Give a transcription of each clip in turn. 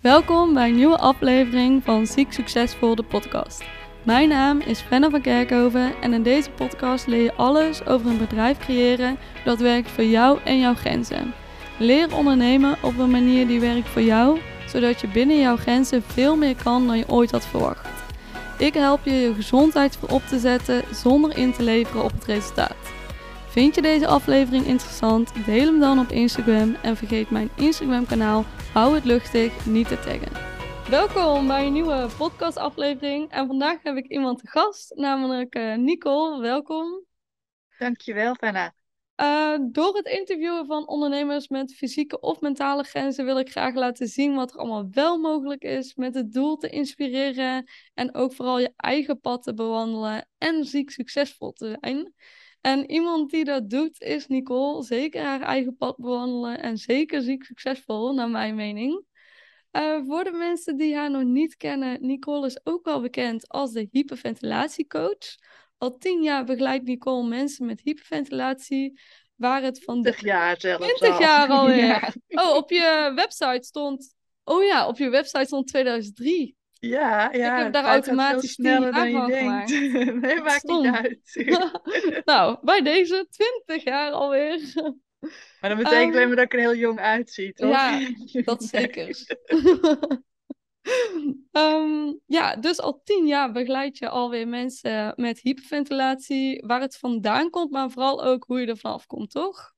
Welkom bij een nieuwe aflevering van Ziek Succesvol, de podcast. Mijn naam is Fenna van Kerkhoven en in deze podcast leer je alles over een bedrijf creëren dat werkt voor jou en jouw grenzen. Leer ondernemen op een manier die werkt voor jou, zodat je binnen jouw grenzen veel meer kan dan je ooit had verwacht. Ik help je je gezondheid voorop te zetten zonder in te leveren op het resultaat. Vind je deze aflevering interessant? Deel hem dan op Instagram en vergeet mijn Instagram kanaal Hou het luchtig niet te taggen. Welkom bij een nieuwe podcast aflevering en vandaag heb ik iemand te gast, namelijk uh, Nicole. Welkom. Dankjewel, Fana. Uh, door het interviewen van ondernemers met fysieke of mentale grenzen wil ik graag laten zien wat er allemaal wel mogelijk is met het doel te inspireren en ook vooral je eigen pad te bewandelen en ziek succesvol te zijn. En iemand die dat doet is Nicole. Zeker haar eigen pad bewandelen en zeker ziek succesvol, naar mijn mening. Uh, voor de mensen die haar nog niet kennen, Nicole is ook wel bekend als de hyperventilatiecoach. Al tien jaar begeleidt Nicole mensen met hyperventilatie. Waar het van 20 jaar zelfs 20 jaar alweer. Ja. Oh, op je website stond... Oh ja, op je website stond 2003. Ja, ja. Ik heb daar automatisch sneller dan je denkt. nee, maakt niet uit. nou, bij deze 20 jaar alweer. Maar dat betekent um, alleen maar dat ik er heel jong uitzie, toch? Ja, dat zeker. um, ja, dus al tien jaar begeleid je alweer mensen met hyperventilatie, waar het vandaan komt, maar vooral ook hoe je er vanaf komt, toch?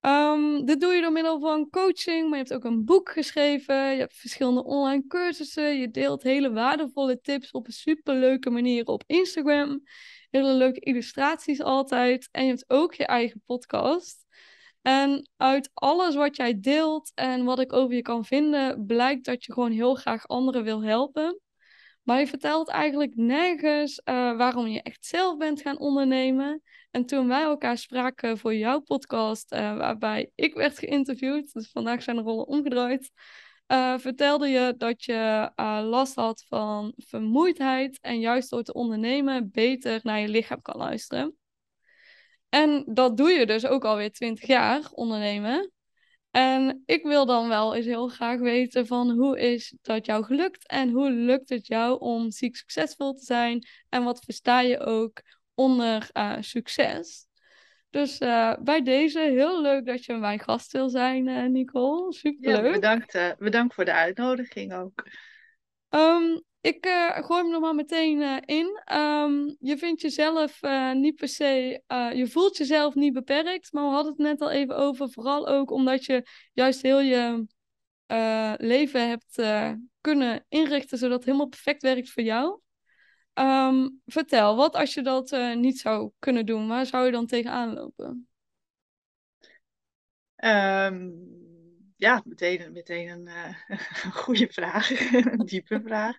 Um, dit doe je door middel van coaching, maar je hebt ook een boek geschreven. Je hebt verschillende online cursussen. Je deelt hele waardevolle tips op een superleuke manier op Instagram. Hele leuke illustraties altijd. En je hebt ook je eigen podcast. En uit alles wat jij deelt en wat ik over je kan vinden, blijkt dat je gewoon heel graag anderen wil helpen. Maar je vertelt eigenlijk nergens uh, waarom je echt zelf bent gaan ondernemen. En toen wij elkaar spraken voor jouw podcast, uh, waarbij ik werd geïnterviewd, dus vandaag zijn de rollen omgedraaid, uh, vertelde je dat je last had van vermoeidheid en juist door te ondernemen beter naar je lichaam kan luisteren. En dat doe je dus ook alweer 20 jaar ondernemen. En ik wil dan wel eens heel graag weten van hoe is dat jou gelukt en hoe lukt het jou om ziek succesvol te zijn en wat versta je ook onder uh, succes. Dus uh, bij deze heel leuk dat je mijn gast wil zijn, uh, Nicole. Superleuk. Ja, bedankt, bedankt voor de uitnodiging ook. Um, ik uh, gooi hem er maar meteen uh, in. Um, je vindt jezelf uh, niet per se, je voelt jezelf niet beperkt, maar we hadden het net al even over, vooral ook omdat je juist heel je leven hebt kunnen inrichten zodat het helemaal perfect werkt voor jou. Um, vertel, wat als je dat niet zou kunnen doen, waar zou je dan tegenaan lopen? Um ja, meteen, meteen een, uh, goede vraag, een diepe vraag.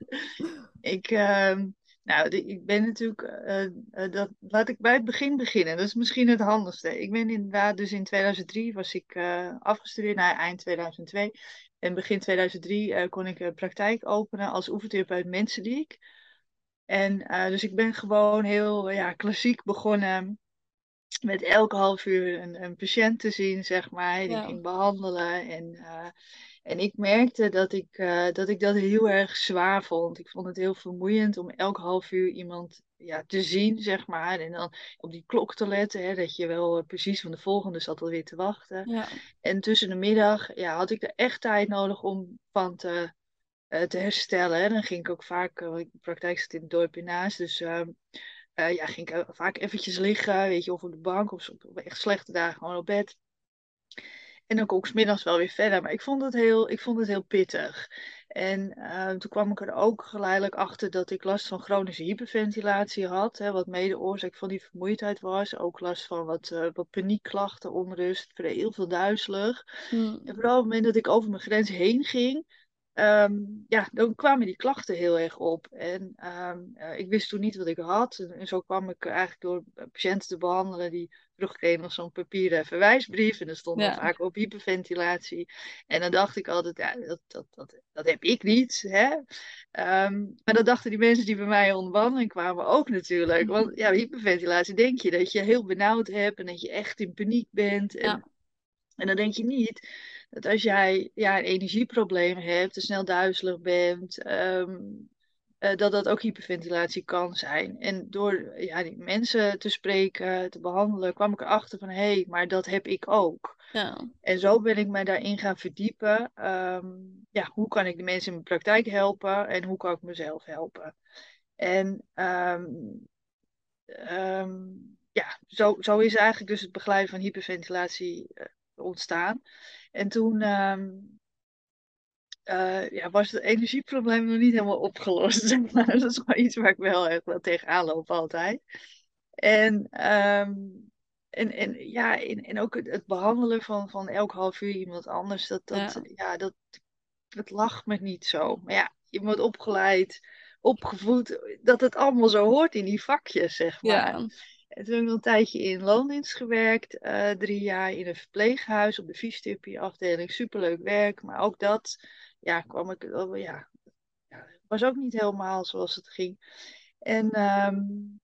Ik, uh, nou, ik ben natuurlijk, uh, dat, laat ik bij het begin beginnen. Dat is misschien het handigste. Ik ben inderdaad, dus in 2003 was ik afgestudeerd, naar eind 2002. En begin 2003 kon ik een praktijk openen als oefentherapeut mensendiek. En dus ik ben gewoon heel ja, klassiek begonnen met elke half uur een, een patiënt te zien, zeg maar. Die ja. ging behandelen. En, uh, en ik merkte dat ik, uh, dat ik dat heel erg zwaar vond. Ik vond het heel vermoeiend om elke half uur iemand ja, te zien, zeg maar. En dan op die klok te letten, hè, dat je wel uh, precies van de volgende zat alweer te wachten. Ja. En tussen de middag ja, had ik er echt tijd nodig om van te, te herstellen. Dan ging ik ook vaak, ik praktijk zit in het dorpje naast, dus ehm, uh, ja, ging ik vaak eventjes liggen, weet je, of op de bank of op echt slechte dagen gewoon op bed. En dan kon ik smiddags wel weer verder. Maar ik vond het heel, ik vond het heel pittig. En uh, toen kwam ik er ook geleidelijk achter dat ik last van chronische hyperventilatie had. Hè, wat mede oorzaak van die vermoeidheid was. Ook last van wat, uh, wat paniekklachten, onrust, heel veel duizelig. Hmm. En vooral op het moment dat ik over mijn grens heen ging, Um, ja, dan kwamen die klachten heel erg op. En um, uh, ik wist toen niet wat ik had. En, en, zo kwam ik eigenlijk door patiënten te behandelen die terugkregen nog zo'n papieren verwijsbrief. En er stond ja. vaak op hyperventilatie. En dan dacht ik altijd, ja, dat, dat, dat, dat heb ik niet. Hè? Um, maar dat dachten die mensen die bij mij onder behandeling kwamen ook natuurlijk. Want ja, hyperventilatie denk je dat je heel benauwd hebt en dat je echt in paniek bent. En, ja. en dan denk je niet dat als jij ja, een energieprobleem hebt, te snel duizelig bent, ehm, eh, dat dat ook hyperventilatie kan zijn. En door ja, die mensen te spreken, te behandelen, kwam ik erachter van hé, hey, maar dat heb ik ook. Ja. En zo ben ik mij daarin gaan verdiepen. Ehm, ja, hoe kan ik de mensen in mijn praktijk helpen en hoe kan ik mezelf helpen? En ehm, ja, zo, zo is eigenlijk dus het begeleiden van hyperventilatie uh, ontstaan. En toen uh, ja, was het energieprobleem nog niet helemaal opgelost. maar dat is wel iets waar ik wel echt wel tegenaan loop altijd. En, um, en, en, ja, en, en ook het, het, behandelen van, van elk half uur iemand anders, dat, dat, ja. ja. dat, dat lag me niet zo. Maar ja, je wordt opgeleid, opgevoed, dat het allemaal zo hoort in die vakjes, zeg maar. Ja. En toen heb ik nog een tijdje in loondienst gewerkt, uh, drie jaar in een verpleeghuis op de fysiotherapieafdeling. Superleuk werk, maar ook dat ja, kwam ik, ja, ja, was ook niet helemaal zoals het ging. En um,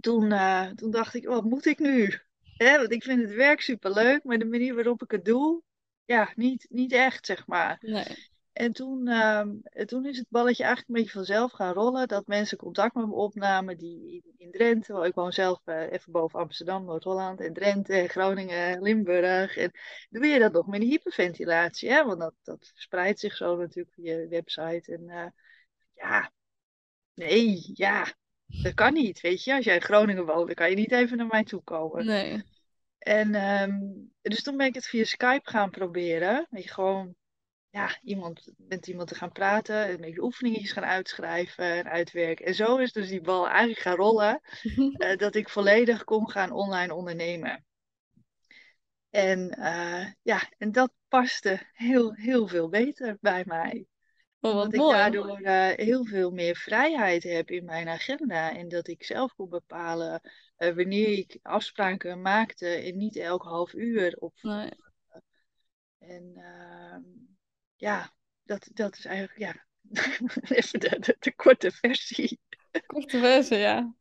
toen, uh, toen dacht ik, wat moet ik nu? Hè, want ik vind het werk superleuk, maar de manier waarop ik het doe, ja, niet, niet echt, zeg maar. Nee. En toen, uh, toen is het balletje eigenlijk een beetje vanzelf gaan rollen. Dat mensen contact met me opnamen die in, Drenthe. Ik woon zelf uh, even boven Amsterdam, Noord-Holland. En Drenthe, Groningen, Limburg. En doe je dat nog met een hyperventilatie. Hè? Want dat, dat verspreidt zich zo natuurlijk via je website. En uh, ja, nee, ja, dat kan niet. Weet je, als jij in Groningen woont, dan kan je niet even naar mij toe komen. Nee. En um, dus toen ben ik het via Skype gaan proberen. Weet je, gewoon ja, iemand, met iemand te gaan praten, een beetje oefeningetjes gaan uitschrijven en uitwerken. En zo is dus die bal eigenlijk gaan rollen, uh, dat ik volledig kon gaan online ondernemen. En uh, ja, en dat paste heel, heel veel beter bij mij. Oh, Omdat ik mooi. daardoor uh, heel veel meer vrijheid heb in mijn agenda. En dat ik zelf kon bepalen wanneer ik afspraken maakte en niet elk half uur. Op... Nee. En ehm, ja, dat, dat is eigenlijk ja, even de, de, korte versie. Korte versie, ja.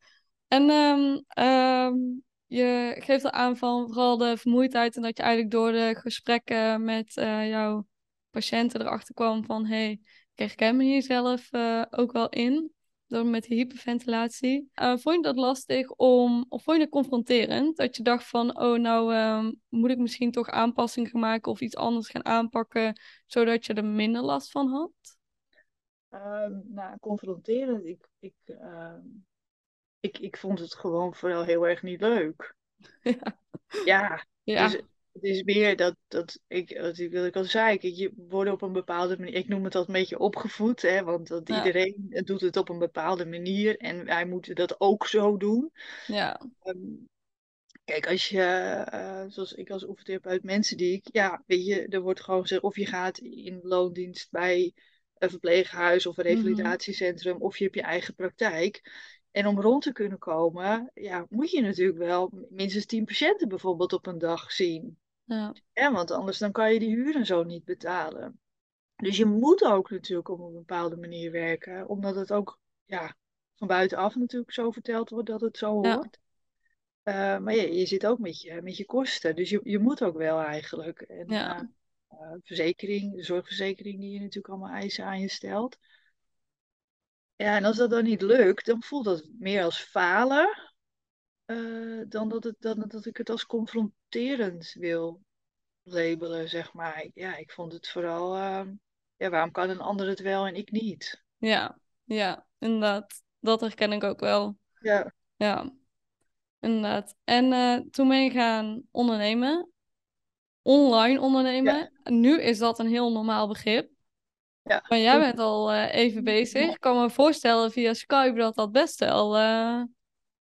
En um, um, je geeft al aan van vooral de vermoeidheid en dat je eigenlijk door de gesprekken met uh, jouw patiënten erachter kwam van hé, hey, ik herken me hier zelf uh, ook wel in. Door met hyperventilatie. Uh, vond je dat lastig om, of vond je dat confronterend? Dat je dacht van, oh nou um, moet ik misschien toch aanpassingen gaan maken of iets anders gaan aanpakken, zodat je er minder last van had? Um, nou, confronterend. Ik, ik, uh, ik, ik vond het gewoon vooral heel erg niet leuk. ja. Ja, ja. Dus het is meer dat, dat ik, wat ik, ik al zei, kijk, je wordt op een bepaalde manier, ik noem het dat een beetje opgevoed, hè, want dat Ja. iedereen doet het op een bepaalde manier en wij moeten dat ook zo doen. Ja, Ehm, kijk, als je, eh, zoals ik als oefentherapeut, mensen die ik, ja, weet je, er wordt gewoon gezegd, of je gaat in loondienst bij een verpleeghuis of een Mhm. revalidatiecentrum, of je hebt je eigen praktijk. En om rond te kunnen komen, ja, moet je natuurlijk wel minstens 10 patiënten bijvoorbeeld op een dag zien. Ja, Ja, want anders dan kan je die huur en zo niet betalen. Dus je moet ook natuurlijk op een bepaalde manier werken, omdat het ook ja, van buitenaf natuurlijk zo verteld wordt dat het zo Ja. hoort. Eh, maar ja, je zit ook met je, met je kosten, dus je, je moet ook wel eigenlijk. En Ja. eh, eh, verzekering, de zorgverzekering die je natuurlijk allemaal eisen aan je stelt. Ja, en als dat dan niet lukt, dan voelt dat meer als falen, dan dat, het, dan dat ik het als confronterend wil labelen, zeg maar. Ja, ik vond het vooral, eh, ja, waarom kan een ander het wel en ik niet? ja, ja, inderdaad. Dat herken ik ook wel. Ja, Ja, inderdaad. En eh, toen ben je gaan ondernemen, online ondernemen. Nu is dat een heel normaal begrip. ja. Maar jij bent al eh, even bezig. Ik kan me voorstellen via Skype dat dat best wel, eh,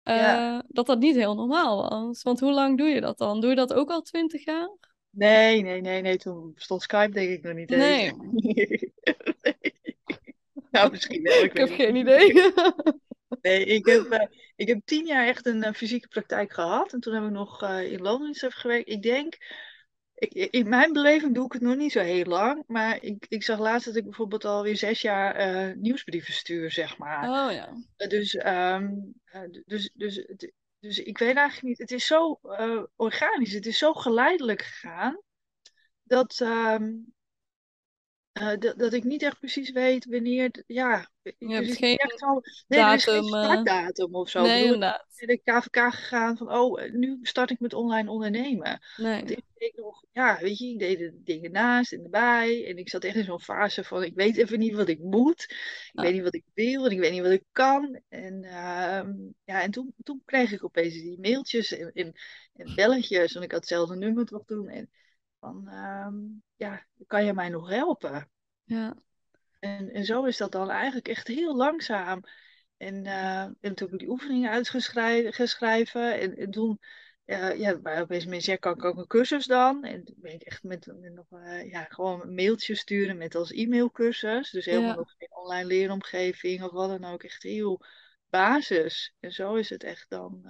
Ja. dat dat niet heel normaal was. Want hoe lang doe je dat dan? Doe je dat ook al twintig jaar? Nee, nee, nee, nee, toen bestond Skype denk ik nog niet eens. Nee, Nou, misschien wel, ik, ik heb geen idee. Nee, ik heb, eh, ik heb tien jaar echt een eh, fysieke praktijk gehad. En toen heb ik nog eh, in loondienst gewerkt. Ik denk, ik, in mijn beleving doe ik het nog niet zo heel lang. Maar ik, ik zag laatst dat ik bijvoorbeeld alweer zes jaar nieuwsbrieven stuur, zeg maar. Oh ja, Dus, ehm, eh, dus, dus, het- dus ik weet eigenlijk niet. Het is zo eh, organisch, het is zo geleidelijk gegaan. dat, ehm, eh, dat, dat ik niet echt precies weet wanneer, het- ja, Je hebt is geen echt zo, nee, er is geen eh, startdatum of zo. Nee, bedoel, inderdaad. ik ben naar de KVK gegaan van, oh, eh, nu start ik met online ondernemen. Want Nee. ik deed nog, ja, weet je, ik deed de dingen naast en erbij. En ik zat echt in zo'n fase van, ik weet even niet wat ik moet. Ik weet niet wat ik wil en ik weet niet wat ik kan. En, ehm, ja, en toen, toen kreeg ik opeens die mailtjes en, en, en belletjes. Want ik had hetzelfde nummer toch toen. En van, ehm, ja, kan je mij nog helpen? Ja. En, en zo is dat dan eigenlijk echt heel langzaam. En, eh, en toen heb ik die oefeningen uitgeschreven. En, en toen eh, ja, waren opeens mensen, ja, kan ik ook een cursus dan? En toen ben ik echt met, met nog eh, ja, gewoon een mailtje sturen met als e-mailcursus. Dus helemaal Ja. nog geen online leeromgeving of wat dan ook. Echt heel basis. En zo is het echt dan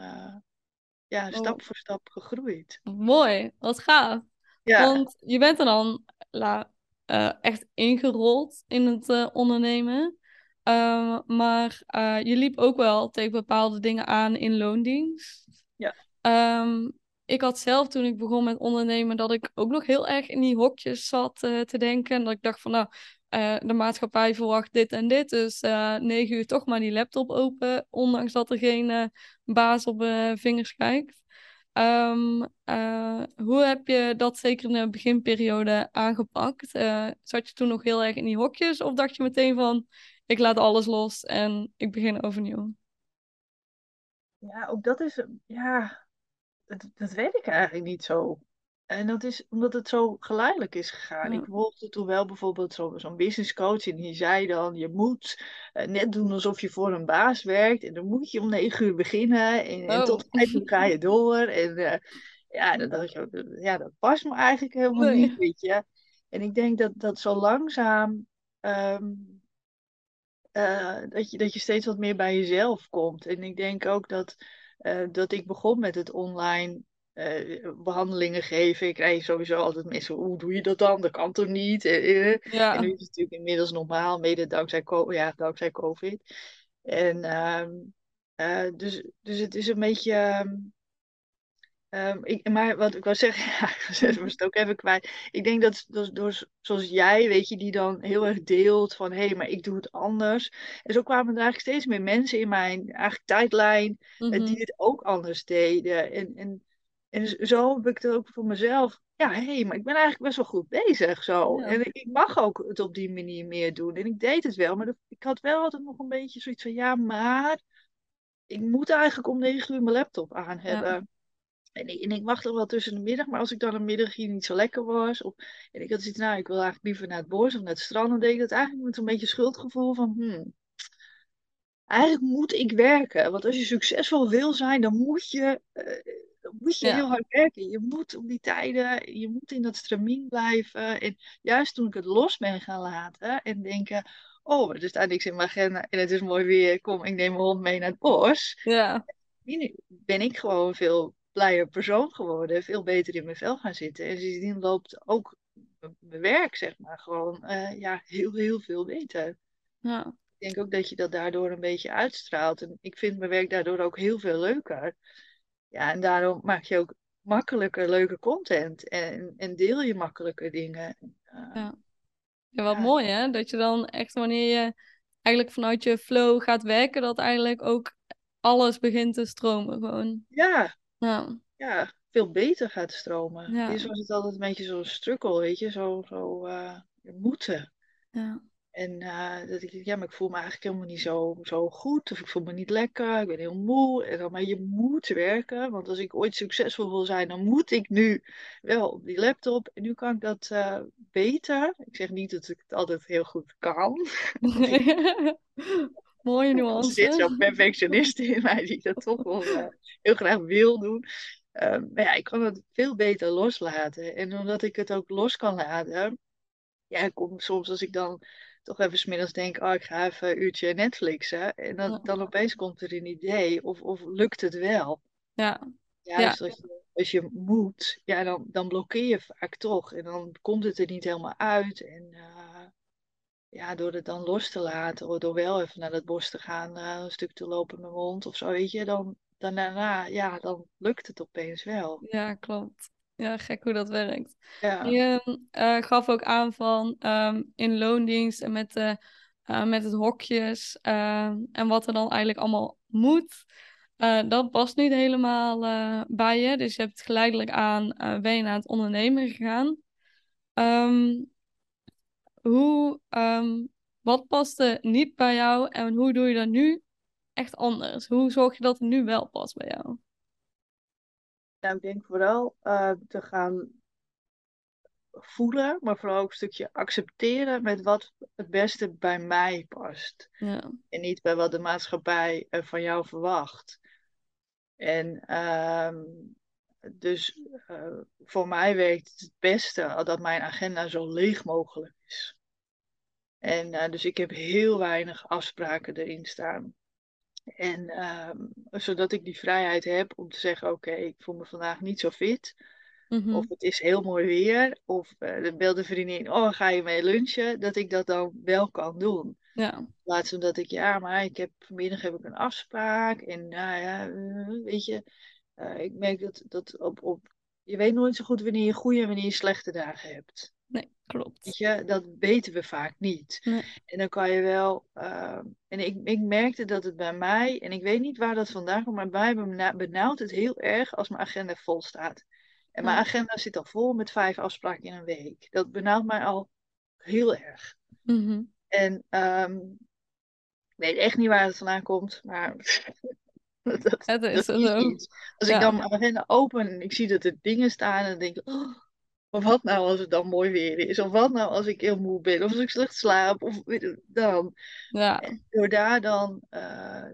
ja, Oh, stap voor stap gegroeid. mooi. Wat gaaf. Ja, Want je bent dan la, eh, echt ingerold in het eh, ondernemen. Ehm, maar eh, je liep ook wel tegen bepaalde dingen aan in loondienst. ja, Ehm, ik had zelf toen ik begon met ondernemen dat ik ook nog heel erg in die hokjes zat te denken. En dat ik dacht van nou, de maatschappij verwacht dit en dit. Dus negen uur toch maar die laptop open. Ondanks dat er geen baas op vingers kijkt. Ehm, eh, hoe heb je dat zeker in de beginperiode aangepakt? Eh, zat je toen nog heel erg in die hokjes? Of dacht je meteen van ik laat alles los en ik begin overnieuw? ja, ook dat is, ja, dat, dat weet ik eigenlijk niet zo. En dat is omdat het zo geleidelijk is gegaan. Ja. Ik volgde toen wel bijvoorbeeld zo- zo'n business coach en die zei dan, je moet eh, net doen alsof je voor een baas werkt. En dan moet je om negen uur beginnen en, en Oh, tot vijf uur ga je door. En eh, ja, dan dacht ik, ook, ja, dat past me eigenlijk helemaal niet, weet je. En ik denk dat dat zo langzaam, ehm, eh, dat je, dat je steeds wat meer bij jezelf komt. En ik denk ook dat, eh, dat ik begon met het online eh, behandelingen geven. Ik krijg sowieso altijd mensen, hoe doe je dat dan? Dat kan toch niet? Eh, eh. En nu is het natuurlijk inmiddels normaal, mede dankzij, ja, dankzij COVID. En ehm, eh, dus, dus het is een beetje. ehm, Ehm, ik, maar wat ik wou zeggen, ja, ik was het ook even kwijt. Ik denk dat, dat door, zoals jij, weet je, die dan heel erg deelt van hé, hey, maar ik doe het anders. En zo kwamen er eigenlijk steeds meer mensen in mijn eigenlijk tijdlijn eh, mhm, die het ook anders deden. En, en, en zo heb ik het ook voor mezelf. Ja, hé, hey, maar ik ben eigenlijk best wel goed bezig zo. ja, En ik ik mag ook het op die manier meer doen. En ik deed het wel, maar dat- ik had wel altijd nog een beetje zoiets van ja, maar ik moet eigenlijk om negen uur mijn laptop aan ja, hebben. En ik, en ik wacht nog wel tussen de middag, maar als ik dan een middag hier niet zo lekker was, of, en ik had zoiets, nou, ik wil eigenlijk liever naar het bos of naar het strand, dan deed ik dat eigenlijk met een beetje schuldgevoel van, hmm, eigenlijk moet ik werken. Want als je succesvol wil zijn, dan moet je, eh, dan moet je heel hard werken. Je moet om die tijden, je moet in dat stramien blijven. En juist toen ik het los ben gaan laten en denken, oh, er staat niks in mijn agenda en het is mooi weer, kom, ik neem mijn hond mee naar het bos ja, ben ik gewoon een veel blijer persoon geworden, veel beter in mijn vel gaan zitten. En sindsdien loopt ook mijn werk, zeg maar, gewoon eh, ja, heel, heel veel beter. ja, denk ook dat je dat daardoor een beetje uitstraalt. En ik vind mijn werk daardoor ook heel veel leuker. Ja, en daarom maak je ook makkelijker leuke content en, en deel je makkelijker dingen. Uh, ja. Ja, wat ja, mooi hè? Dat je dan echt wanneer je eigenlijk vanuit je flow gaat werken, dat eigenlijk ook alles begint te stromen gewoon. ja, Ja, ja, veel beter gaat stromen. Eerst was het altijd een beetje zo'n struggle, weet je, zo, zo eh, moeten. ja, En eh, dat ik ja, maar ik voel me eigenlijk helemaal niet zo, zo goed. Of ik voel me niet lekker. Ik ben heel moe. En dan, maar je moet werken. Want als ik ooit succesvol wil zijn, dan moet ik nu wel op die laptop. En nu kan ik dat eh, beter. Ik zeg niet dat ik het altijd heel goed kan. Mooie er zit nuance. zo'n perfectionist in mij die dat toch wel eh, heel graag wil doen. Ehm, maar ja, ik kan het veel beter loslaten. En omdat ik het ook los kan laten, ja, kom soms als ik dan toch even smiddags denk, oh, ik ga even een uurtje Netflixen. En dan, dan opeens komt er een idee, of, of lukt het wel? ja, ja, als je, als je moet, ja, dan, dan blokkeer je vaak toch. En dan komt het er niet helemaal uit. En eh, ja, door het dan los te laten, of door wel even naar het bos te gaan, eh, een stuk te lopen met mijn hond of zo, weet je, dan, dan daarna, ja, dan lukt het opeens wel. ja, klopt. Ja, gek hoe dat werkt. Ja. Je uh, gaf ook aan van um, in loondienst en met, de, uh, met het hokjes uh, en wat er dan eigenlijk allemaal moet. dat past niet helemaal bij je. Dus je hebt geleidelijk aan ben je naar het ondernemen gegaan. Um, hoe, um, wat paste niet bij jou en hoe doe je dat nu echt anders? Hoe zorg je dat het nu wel past bij jou? Nou, ik denk vooral uh, te gaan voelen, maar vooral ook een stukje accepteren met wat het beste bij mij past. Ja. En niet bij wat de maatschappij uh, van jou verwacht. En um, dus uh, voor mij werkt het het beste dat mijn agenda zo leeg mogelijk is. En dus ik heb heel weinig afspraken erin staan. En um, zodat ik die vrijheid heb om te zeggen: Oké, okay, ik voel me vandaag niet zo fit. Mm-hmm. Of het is heel mooi weer. Of uh, de belde vriendin: Oh, ga je mee lunchen? Dat ik dat dan wel kan doen. Ja. In plaats van dat ik, ja, maar ik heb, vanmiddag heb ik een afspraak. En nou ja, uh, weet je, uh, ik merk dat, dat op, op. Je weet nooit zo goed wanneer je goede en wanneer je slechte dagen hebt. Nee, klopt. Weet je, dat weten we vaak niet. Nee. En dan kan je wel. Uh, en ik, ik merkte dat het bij mij, en ik weet niet waar dat vandaan komt, maar bij mij benauwt het heel erg als mijn agenda vol staat. En mijn agenda zit al vol met vijf afspraken in een week. Dat benauwt mij al heel erg. Mhm. En um, ik weet echt niet waar het vandaan komt, maar dat, is dat. Als Ja. ik dan mijn agenda open en ik zie dat er dingen staan, dan denk ik, oh, maar wat nou als het dan mooi weer is? Of wat nou als ik heel moe ben? Of als ik slecht slaap? Of dan. Ja. En door daar dan uh,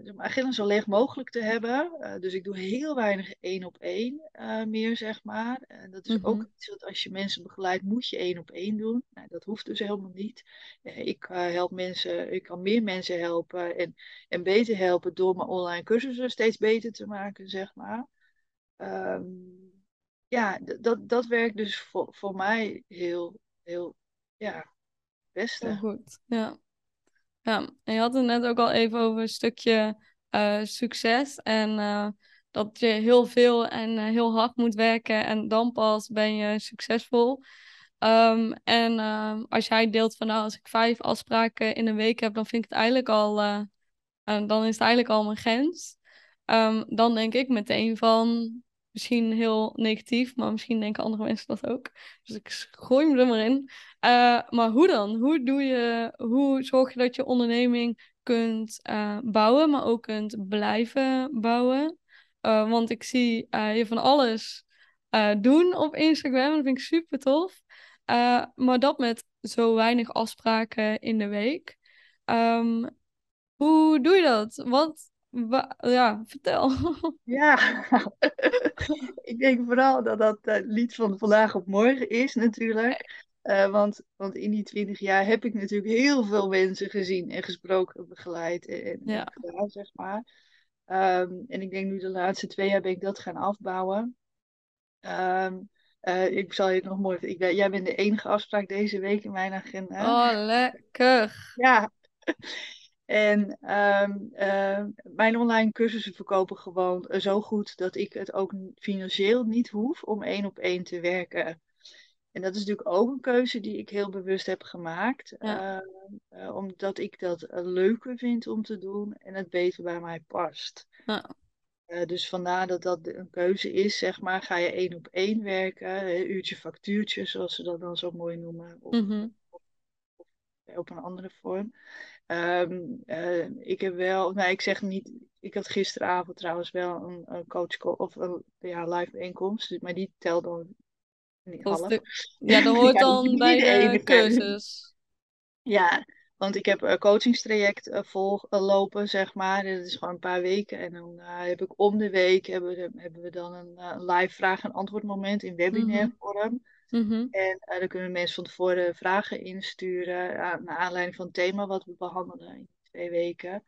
mijn agenda zo leeg mogelijk te hebben. Uh, dus ik doe heel weinig één op één uh, meer, zeg maar. En dat is Mhm. ook iets dat als je mensen begeleidt, moet je één op één doen. Nou, dat hoeft dus helemaal niet. Eh, ik help mensen, ik kan meer mensen helpen en, en beter helpen door mijn online cursussen steeds beter te maken, zeg maar. Um, ja, dat, dat werkt dus voor, voor mij heel, heel, ja, het beste. Heel goed. Ja. ja. En je had het net ook al even over een stukje uh, succes. En uh, dat je heel veel en uh, heel hard moet werken. En dan pas ben je succesvol. Um, en uh, als jij deelt van nou, als ik vijf afspraken in een week heb, dan vind ik het eigenlijk al, dan is het eigenlijk al mijn grens. Um, dan denk ik meteen van, misschien heel negatief, maar misschien denken andere mensen dat ook. Dus ik gooi me er maar in. Uh, maar hoe dan? Hoe doe je, hoe zorg je dat je onderneming kunt uh, bouwen, maar ook kunt blijven bouwen? Uh, want ik zie je van alles doen op Instagram. Dat vind ik super tof. maar dat met zo weinig afspraken in de week. Um, hoe doe je dat? Wat, Wa ja, vertel. Ja, ik denk vooral dat dat uh, lied van vandaag op morgen is natuurlijk. Uh, want, want in die twintig jaar heb ik natuurlijk heel veel mensen gezien en gesproken, begeleid en, en Ja. gedaan, zeg maar. Um, en ik denk nu de laatste twee jaar ben ik dat gaan afbouwen. Um, uh, ik zal je het nog mooi... Ik ben, jij bent de enige afspraak deze week in mijn agenda. Oh, lekker. Ja. En um, uh, mijn online cursussen verkopen gewoon zo goed dat ik het ook financieel niet hoef om één op één te werken. En dat is natuurlijk ook een keuze die ik heel bewust heb gemaakt. Ja. Uh, uh, omdat ik dat leuker vind om te doen en het beter bij mij past. Ja. Uh, dus vandaar dat dat een keuze is, zeg maar. Ga je één op één werken, een uurtje factuurtje, zoals ze dat dan zo mooi noemen. Of, Mm -hmm. of op een andere vorm. Um, uh, ik heb wel, nou ik zeg niet, ik had gisteravond trouwens wel een, een coach of een ja, live bijeenkomst, maar die telt dan niet half. De, ja, dat hoort ja, dan bij de, de cursus. Ja, want ik heb een coachingstraject uh, vollopen, zeg maar. Dat is gewoon een paar weken. En dan uh, heb ik om de week hebben we, hebben we dan een live vraag- en antwoord moment in webinar vorm. Mm -hmm. En uh, dan kunnen mensen van tevoren vragen insturen aan, naar aanleiding van het thema wat we behandelen in twee weken.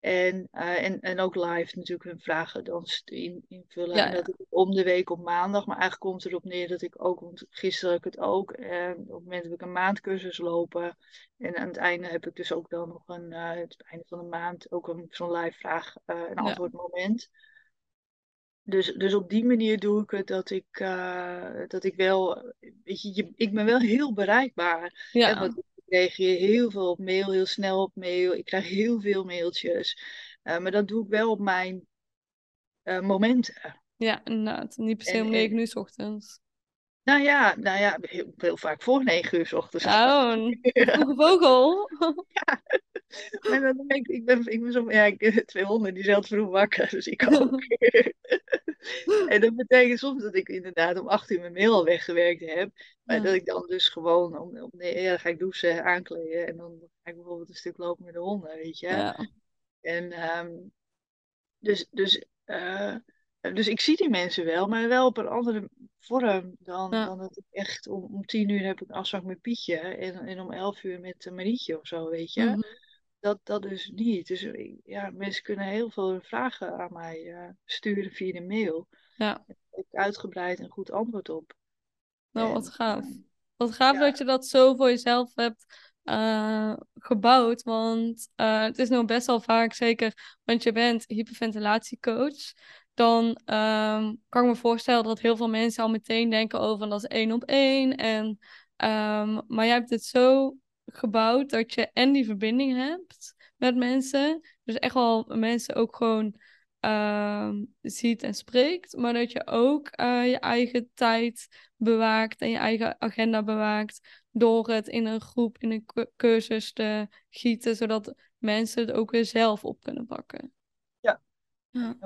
En, uh, en, en ook live natuurlijk hun vragen dan in, invullen. Ja, en dat ik om de week op maandag, maar eigenlijk komt het erop neer dat ik ook, want gisteren heb ik het ook, en op het moment heb ik een maandcursus lopen. En aan het einde heb ik dus ook dan nog een, uh, het einde van de maand, ook een, zo'n live vraag- en antwoord moment. Dus, dus op die manier doe ik het dat ik, uh, dat ik wel, weet je, je, ik ben wel heel bereikbaar. Ja. En wat, ik reageer heel veel op mail, heel snel op mail. Ik krijg heel veel mailtjes. Uh, maar dat doe ik wel op mijn uh, momenten. Ja, inderdaad. Niet per se om negen uur s ochtends. Nou ja, nou ja, heel, heel vaak voor negen uur s ochtends. Oh, een vroege vogel. ja. Dan denk ik, ik ben, ik ben zo, ja, ik, twee honden die zelf vroeg wakker, dus ik ook. en dat betekent soms dat ik inderdaad om acht uur mijn mail al weggewerkt heb. Maar Ja. dat ik dan dus gewoon, om, om, nee, ja, dan ga ik douchen, aankleden en dan ga ik bijvoorbeeld een stuk lopen met de honden, weet je. Ja. En ehm, dus, dus, eh, dus ik zie die mensen wel, maar wel op een andere vorm dan, Ja. dan dat ik echt om, om tien uur heb ik een afspraak met Pietje en, en om elf uur met uh, Marietje of zo, weet je. Mhm. Dat, dat dus niet. Dus ik- ja, mensen kunnen heel veel vragen aan mij eh, sturen via de mail. Ja. Daar heb ik uitgebreid en goed antwoord op. Nou, En, wat gaaf. eh, Wat gaaf ja. dat je dat zo voor jezelf hebt eh, gebouwd. Want eh, het is nou best wel vaak, zeker, want je bent hyperventilatiecoach. Dan ehm, kan ik me voorstellen dat heel veel mensen al meteen denken over dat is één op één. En, ehm, maar jij hebt het zo gebouwd dat je en die verbinding hebt met mensen. Dus echt wel mensen ook gewoon ehm, ziet en spreekt. Maar dat je ook eh, je eigen tijd bewaakt en je eigen agenda bewaakt door het in een groep, in een cu- cursus te gieten, zodat mensen het ook weer zelf op kunnen pakken. Ja. Ja.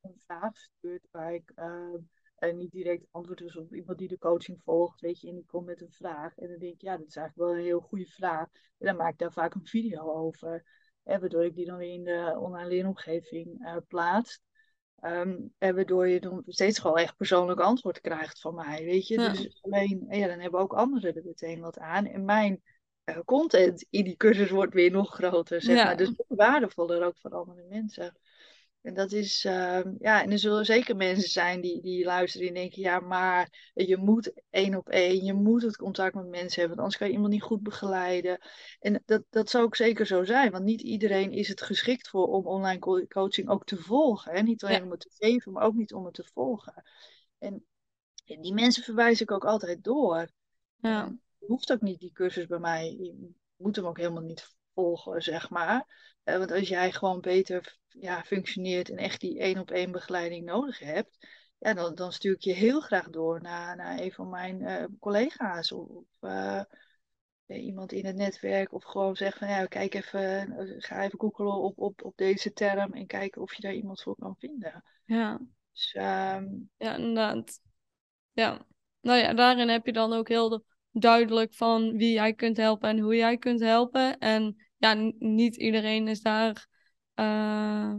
een vraag stuurt waar ik eh, eh, niet direct antwoord is op iemand die de coaching volgt, weet je, en die komt met een vraag. En dan denk ik, ja, dat is eigenlijk wel een heel goede vraag. En dan maak ik daar vaak een video over, hè, waardoor ik die dan weer in de online leeromgeving eh plaats. Ehm, en waardoor je dan steeds gewoon echt persoonlijk antwoord krijgt van mij, weet je. Ja. Dus alleen, ja, dan hebben ook anderen er meteen wat aan. En mijn eh, content in die cursus wordt weer nog groter, zeg Ja. maar. Dus waardevoller ook voor andere mensen. En dat is, ehm, ja, en er zullen zeker mensen zijn die, die luisteren en denken, ja, maar je moet één op één, je moet het contact met mensen hebben, want anders kan je iemand niet goed begeleiden. En dat, dat zou ook zeker zo zijn, want niet iedereen is het geschikt voor om online co- coaching ook te volgen. Hè? Niet alleen Ja. om het te geven, maar ook niet om het te volgen. En, en die mensen verwijs ik ook altijd door. Ja. Je hoeft ook niet die cursus bij mij, je moet hem ook helemaal niet volgen, zeg maar. Eh, want als jij gewoon beter ja, functioneert en echt die één op één begeleiding nodig hebt, ja, dan, dan stuur ik je heel graag door naar, naar een van mijn eh, collega's of, eh, iemand in het netwerk. Of gewoon zeggen van ja, kijk even, ga even googlen op, op, op deze term en kijken of je daar iemand voor kan vinden. Ja. Dus ehm, Ja, inderdaad. Ja. Nou ja, daarin heb je dan ook heel duidelijk van wie jij kunt helpen en hoe jij kunt helpen. En ja, niet iedereen is daar, eh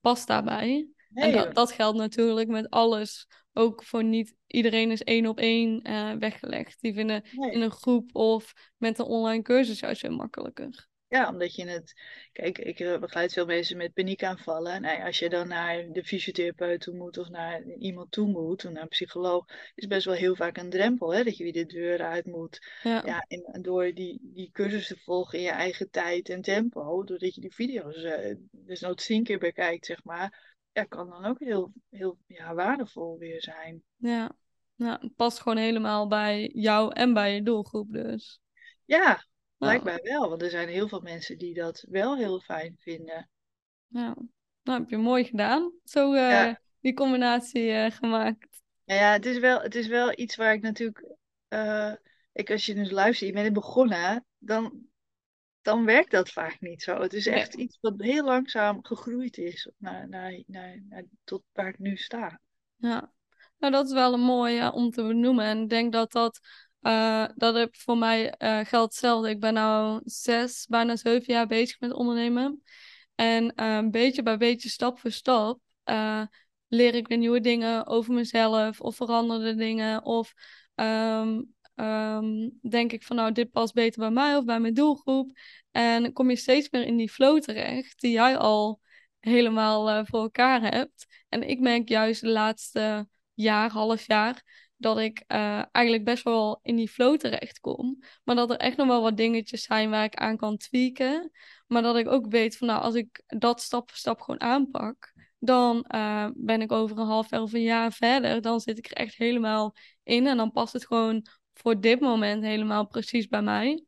past daarbij. En dat, dat geldt natuurlijk met alles. Ook voor niet iedereen is één op één eh, weggelegd. Die vinden nee. in een groep of met een online cursus juist veel makkelijker. Ja, omdat je het. Kijk, ik eh, begeleid veel mensen met paniekaanvallen. Nou ja, als je dan naar de fysiotherapeut toe moet of naar iemand toe moet, of naar een psycholoog, is best wel heel vaak een drempel, hè, dat je weer de deur uit moet. Ja, Ja, en door die, die cursus te volgen in je eigen tijd en tempo, doordat je die video's eh dus nooit tien keer bekijkt, zeg maar, ja, kan dan ook heel, heel ja, waardevol weer zijn. ja. Nou, het past gewoon helemaal bij jou en bij je doelgroep dus. Ja, blijkbaar wel, want er zijn heel veel mensen die dat wel heel fijn vinden. ja. Nou, heb je mooi gedaan. Zo eh, Ja. die combinatie eh, gemaakt. Nou ja, het is wel, het is wel iets waar ik natuurlijk. eh, ik, als je dus luistert, je bent begonnen, dan, dan werkt dat vaak niet zo. Het is Nee. echt iets wat heel langzaam gegroeid is naar, naar, naar, naar, tot waar ik nu sta. Ja, nou dat is wel een mooie om te benoemen. En ik denk dat dat, eh, dat heb voor mij eh, geldt hetzelfde. Ik ben nu zes, bijna zeven jaar bezig met ondernemen. En eh, beetje bij beetje, stap voor stap, eh, leer ik weer nieuwe dingen over mezelf of veranderde dingen. Of ehm, ehm, denk ik van nou, dit past beter bij mij of bij mijn doelgroep. En kom je steeds meer in die flow terecht die jij al helemaal voor elkaar hebt. En ik merk juist de laatste jaar, half jaar, dat ik eh, eigenlijk best wel in die flow terecht kom. Maar dat er echt nog wel wat dingetjes zijn waar ik aan kan tweaken. Maar dat ik ook weet van nou, als ik dat stap voor stap gewoon aanpak, dan eh, ben ik over een half jaar of een jaar verder. Dan zit ik er echt helemaal in. En dan past het gewoon voor dit moment helemaal precies bij mij.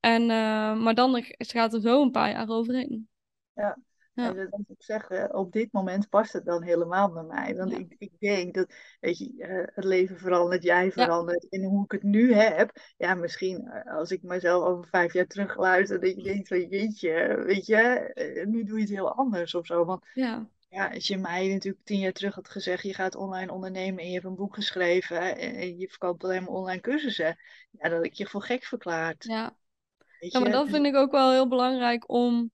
En, uh, maar dan gaat er zo een paar jaar overheen. Ja, ja. En dat ik zeggen, op dit moment past het dan helemaal bij mij. Want ik, ik denk dat, weet je, uh, het leven verandert, jij verandert. En hoe ik het nu heb, ja, misschien als ik mezelf over vijf jaar terug luister, dat je denkt van jeetje, weet je, nu doe je het heel anders of zo. Want ja. Ja, als je mij natuurlijk tien jaar terug had gezegd, je gaat online ondernemen en je hebt een boek geschreven en je verkoopt alleen maar online cursussen, ja, dat ik je voor gek verklaard. Ja, ja maar dat vind ik ook wel heel belangrijk om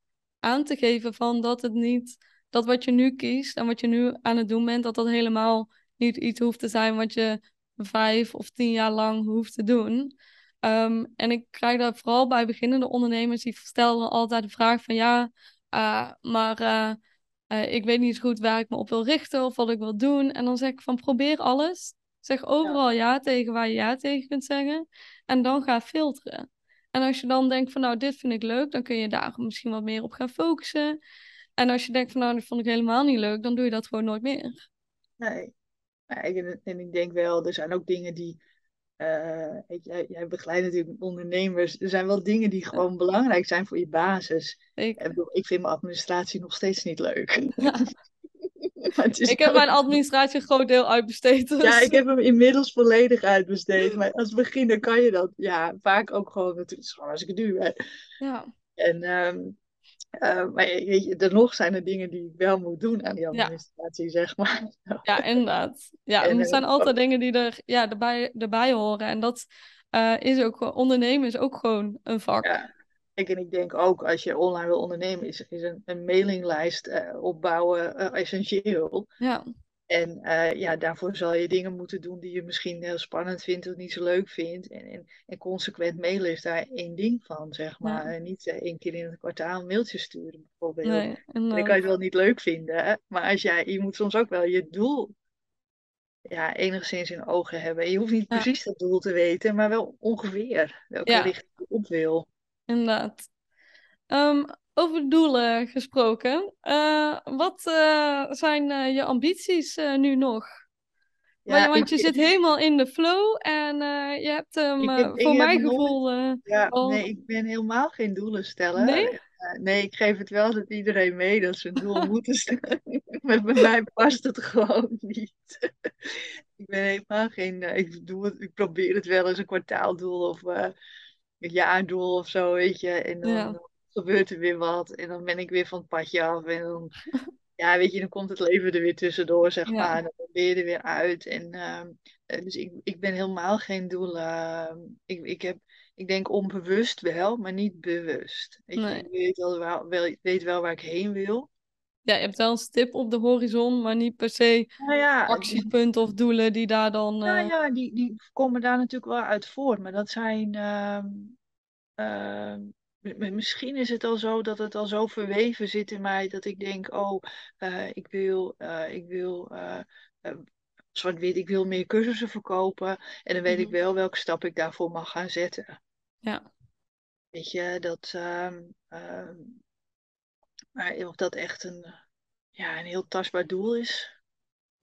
aan te geven van dat het niet, dat wat je nu kiest en wat je nu aan het doen bent, dat dat helemaal niet iets hoeft te zijn wat je vijf of tien jaar lang hoeft te doen. Ehm, en ik krijg dat vooral bij beginnende ondernemers, die stellen altijd de vraag van ja, uh, maar... Uh, uh, ik weet niet goed waar ik me op wil richten of wat ik wil doen. En dan zeg ik van probeer alles. Zeg overal ja, ja tegen waar je ja tegen kunt zeggen. En dan ga filteren. En als je dan denkt van nou, dit vind ik leuk, dan kun je daar misschien wat meer op gaan focussen. En als je denkt van nou, dit vond ik helemaal niet leuk, dan doe je dat gewoon nooit meer. Nee. En, en ik denk wel, er zijn ook dingen die uh, jij, jij begeleidt natuurlijk ondernemers. Er zijn wel dingen die gewoon belangrijk zijn voor je basis. Ik, ik vind mijn administratie nog steeds niet leuk. ik heb mijn administratie een groot deel uitbesteed. Dus. Ja, ik heb hem inmiddels volledig uitbesteed. Maar als beginner kan je dat ja, vaak ook gewoon natuurlijk zoals als ik het. Hè. Ja. En um, uh, maar weet je, er nog zijn er dingen die ik wel moet doen aan die administratie, zeg maar. Ja, inderdaad. Ja, en, er zijn uh, altijd dingen die er ja, erbij, erbij horen. En dat uh, is ook, ondernemen is ook gewoon een vak. Ja. Ik, en ik denk ook, als je online wil ondernemen, is, is een, een mailinglijst opbouwen essentieel. Ja. En uh, ja, daarvoor zal je dingen moeten doen die je misschien heel spannend vindt of niet zo leuk vindt. En, en, en consequent mailen is daar één ding van, zeg maar. En niet één keer in het kwartaal een mailtje sturen, bijvoorbeeld. Nee, en dan kan je het wel niet leuk vinden. Hè? Maar als jij, je moet soms ook wel je doel ja, enigszins in ogen hebben. Je hoeft niet ja. precies dat doel te weten, maar wel ongeveer welke ja. richting je op wil. Inderdaad. Um, over doelen gesproken. Uh, wat uh, zijn uh, je ambities nu nog? Ja, want je ik, zit helemaal in de flow en je hebt hem voor mijn gevoel. ja, al... nee, ik ben helemaal geen doelen stellen. Nee? nee, ik geef het wel dat iedereen mee dat ze een doel moeten stellen. maar bij mij past het gewoon niet. ik ben helemaal geen. ik, doe het, ik probeer het wel eens een kwartaaldoel of jaardoel of zo, weet je. En dan. Ja gebeurt er weer wat. En dan ben ik weer van het padje af. En dan, ja, weet je, dan komt het leven er weer tussendoor, zeg maar. En dan ben je er weer uit. En uh, dus ik, ik ben helemaal geen doel. Uh, ik, ik, heb, ik denk onbewust wel, maar niet bewust. Ik, nee. weet, wel, wel, weet wel waar ik heen wil. Ja, je hebt wel een stip op de horizon, maar niet per se nou ja, actiepunten of doelen die daar dan. Uh... Nou ja, die, die komen daar natuurlijk wel uit voor. Maar dat zijn. Uh, misschien is het al zo dat het al zo verweven zit in mij dat ik denk, oh, uh, ik wil, uh, ik wil, zwart-wit, ik wil meer cursussen verkopen. En dan weet mm -hmm. ik wel welke stap ik daarvoor mag gaan zetten. Ja. Weet je, dat, ehm, ehm, maar of dat echt een, ja, een heel tastbaar doel is.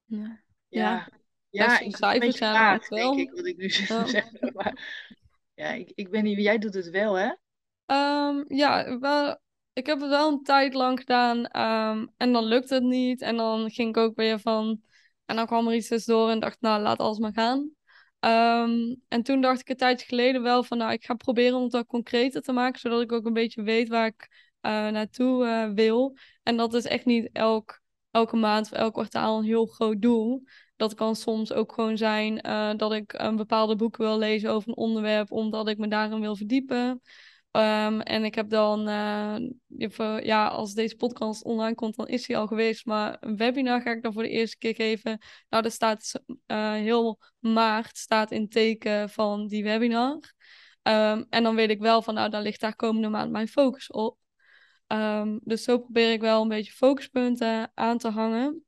Ja. Ja. Ja, ik cijfers zijn wel. Denk ik, wat ik nu oh. zeg. Maar ja, ik, ik ben niet, jij doet het wel, hè? Um, ja, wel, ik heb het wel een tijd lang gedaan um, en dan lukt het niet. En dan ging ik ook weer van. En dan kwam er iets tussendoor en dacht, nou, laat alles maar gaan. Um, en toen dacht ik een tijdje geleden wel van, nou, ik ga proberen om het wat concreter te maken, zodat ik ook een beetje weet waar ik naartoe uh, wil. En dat is echt niet elk, elke maand of elk kwartaal een heel groot doel. Dat kan soms ook gewoon zijn uh, dat ik een bepaalde boek wil lezen over een onderwerp, omdat ik me daarin wil verdiepen. Um, en ik heb dan, ja, als deze podcast online komt, dan is hij al geweest. Maar een webinar ga ik dan voor de eerste keer geven. Nou, dat staat heel maart, staat in teken van die webinar. Um, en dan weet ik wel van, nou, dan ligt daar komende maand mijn focus op. Um, dus zo probeer ik wel een beetje focuspunten aan te hangen.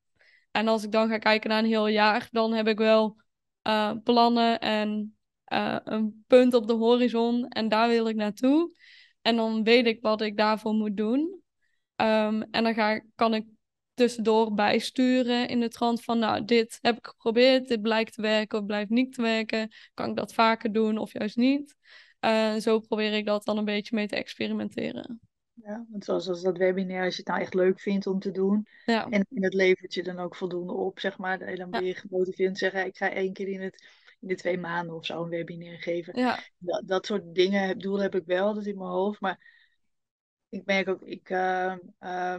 En als ik dan ga kijken naar een heel jaar, dan heb ik wel uh, plannen en uh, een punt op de horizon en daar wil ik naartoe. En dan weet ik wat ik daarvoor moet doen. Um, en dan ga, kan ik tussendoor bijsturen in de trant van, nou, dit heb ik geprobeerd, dit blijkt te werken of blijft niet te werken. Kan ik dat vaker doen of juist niet? Uh, zo probeer ik dat dan een beetje mee te experimenteren. Ja, want zoals als dat webinar, als je het nou echt leuk vindt om te doen. Ja. En, en het levert je dan ook voldoende op, zeg maar. Dan ben je gemotiveerd te zeggen, ik ga één keer in, het, in de twee maanden of zo een webinar geven. Ja. Dat, dat soort dingen, doel heb ik wel, dat in mijn hoofd. Maar ik merk ook, ik, uh, uh,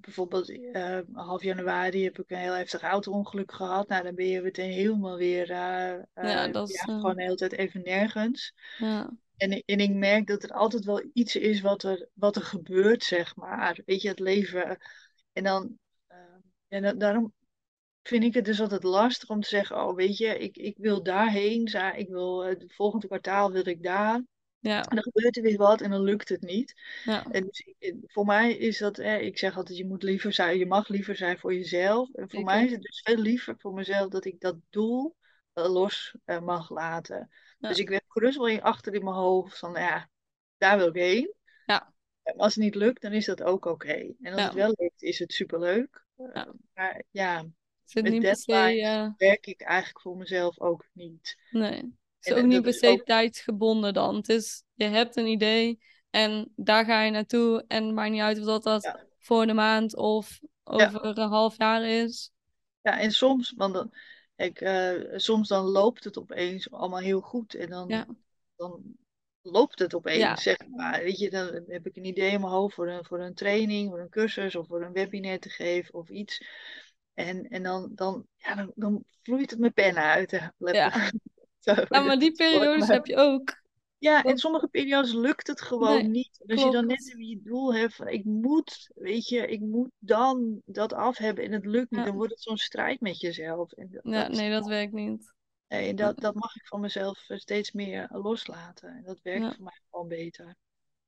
bijvoorbeeld uh, half januari heb ik een heel heftig auto-ongeluk gehad. Nou, dan ben je meteen helemaal weer ja, dat is, gewoon de hele tijd even nergens. Ja. En, en ik merk dat er altijd wel iets is wat er, wat er gebeurt, zeg maar. Weet je, het leven. En dan, en daarom vind ik het dus altijd lastig om te zeggen, oh weet je, ik, ik wil daarheen. Ik wil, het volgende kwartaal wil ik daar. Ja. En dan gebeurt er weer wat en dan lukt het niet. Ja. En dus, voor mij is dat, ik zeg altijd, je moet liever zijn, je mag liever zijn voor jezelf. En voor mij is het dus veel liever voor mezelf dat ik dat doel uh, los uh, mag laten. Dus ik gerust wel achter in mijn hoofd van, ja, daar wil ik heen. Ja. Als het niet lukt, dan is dat ook oké. En als het wel lukt, is het superleuk. Uh, maar ja, met deadlines werk ik eigenlijk voor mezelf ook niet. Nee. Het is ook niet per se ook... tijdsgebonden dan. Het is, je hebt een idee en daar ga je naartoe. En het maakt niet uit of dat, dat voor de maand of over een half jaar is. Ja, en soms, want dan, ik, uh, soms dan loopt het opeens allemaal heel goed. En dan, dan loopt het opeens, zeg maar. Weet je, dan heb ik een idee in mijn hoofd voor een, voor een training, voor een cursus of voor een webinar te geven of iets. En, en dan, dan, ja, dan, dan vloeit het mijn pen uit. Ja. ja, maar die periodes heb je ook. Ja, in sommige periodes lukt het gewoon niet. Dus als je dan net je doel hebt van ik moet, weet je, ik moet dan dat af hebben en het lukt niet, dan wordt het zo'n strijd met jezelf. En dat, ja, nee, dat werkt niet. Nee, dat, dat mag ik van mezelf steeds meer loslaten. En dat werkt voor mij gewoon beter.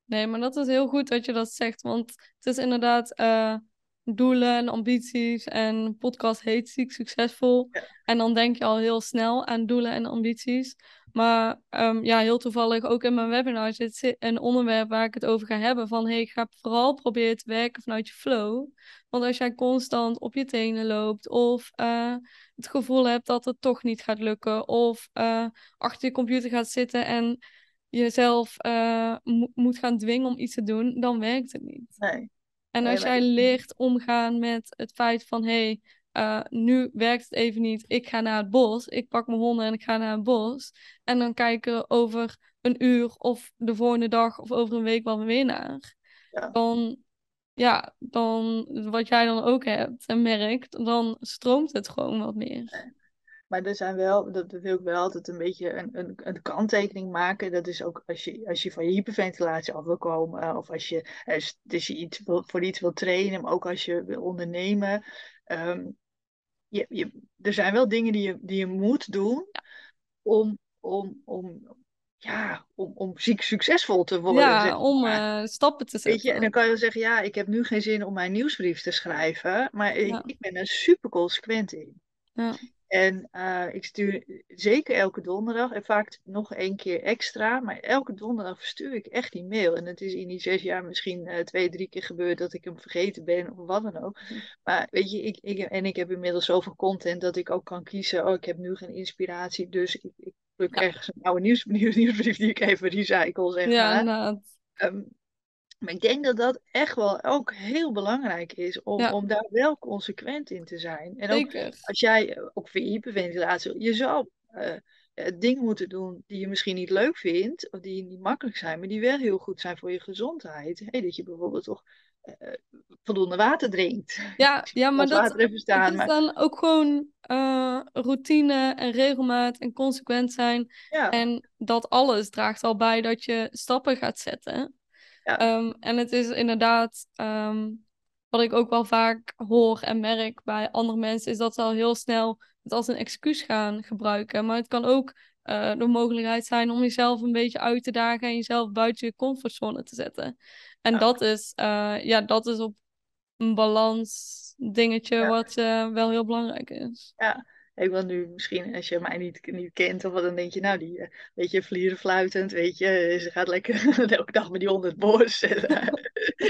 Nee, maar dat is heel goed dat je dat zegt, want het is inderdaad. Uh doelen en ambities. En podcast heet Ziek Succesvol. En dan denk je al heel snel aan doelen en ambities. Maar um, ja, heel toevallig ook in mijn webinar zit een onderwerp waar ik het over ga hebben. Van hey, ga vooral proberen te werken vanuit je flow. Want als jij constant op je tenen loopt of uh, het gevoel hebt dat het toch niet gaat lukken. Of uh, achter je computer gaat zitten en jezelf uh, moet gaan dwingen om iets te doen, dan werkt het niet. Nee. En als jij leert omgaan met het feit van hé, hey, uh, nu werkt het even niet, ik ga naar het bos, ik pak mijn honden en ik ga naar het bos. En dan kijken over een uur of de volgende dag of over een week wel weer naar. Ja. Dan, ja, dan wat jij dan ook hebt en merkt, dan stroomt het gewoon wat meer. Maar er zijn wel, dat wil ik wel altijd een beetje een, een, een kanttekening maken. Dat is ook als je, als je van je hyperventilatie af wil komen. Eh, of als je, dus je iets wil, voor iets wil trainen. Maar ook als je wil ondernemen. Ehm, je, je, er zijn wel dingen die je, die je moet doen. Om, om, om, ja, om, om ziek succesvol te worden. Ja, om uh, stappen te zetten. Weet je, en dan kan je wel zeggen, ja, ik heb nu geen zin om mijn nieuwsbrief te schrijven. Maar ik, ik ben er super consequent in. Ja. En uh, ik stuur zeker elke donderdag en vaak nog één keer extra. Maar elke donderdag verstuur ik echt die mail. En het is in die zes jaar misschien uh, twee, drie keer gebeurd dat ik hem vergeten ben of wat dan ook. Mhm. Maar weet je, ik, ik, en ik heb inmiddels zoveel content dat ik ook kan kiezen. Oh, ik heb nu geen inspiratie, dus ik, ik pluk ja. ergens een oude nieuws, nieuwsbrief die ik even recycle, zeg ja, maar. Um, maar ik denk dat dat echt wel ook heel belangrijk is om, om daar wel consequent in te zijn. En ook als jij, eh, ook voor hyperventilatie, je zou uh, dingen moeten doen die je misschien niet leuk vindt, of die niet makkelijk zijn, maar die wel heel goed zijn voor je gezondheid. Hey, dat je bijvoorbeeld toch uh, voldoende water drinkt. Ja, ja maar dat, staan, is maar... dan ook gewoon uh, routine en regelmaat en consequent zijn. Ja. En dat alles draagt al bij dat je stappen gaat zetten. Ehm, en het is inderdaad, um, wat ik ook wel vaak hoor en merk bij andere mensen, is dat ze al heel snel het als een excuus gaan gebruiken. Maar het kan ook uh, de mogelijkheid zijn om jezelf een beetje uit te dagen en jezelf buiten je comfortzone te zetten. En dat, is, uh, ja, dat is op een balans dingetje wat uh, wel heel belangrijk is. Ja, ik wil nu misschien, als je mij niet, niet kent of wat, dan denk je, nou, die, eh, weet je, vlieren fluitend, weet je, ze gaat lekker elke dag met die honderd bos.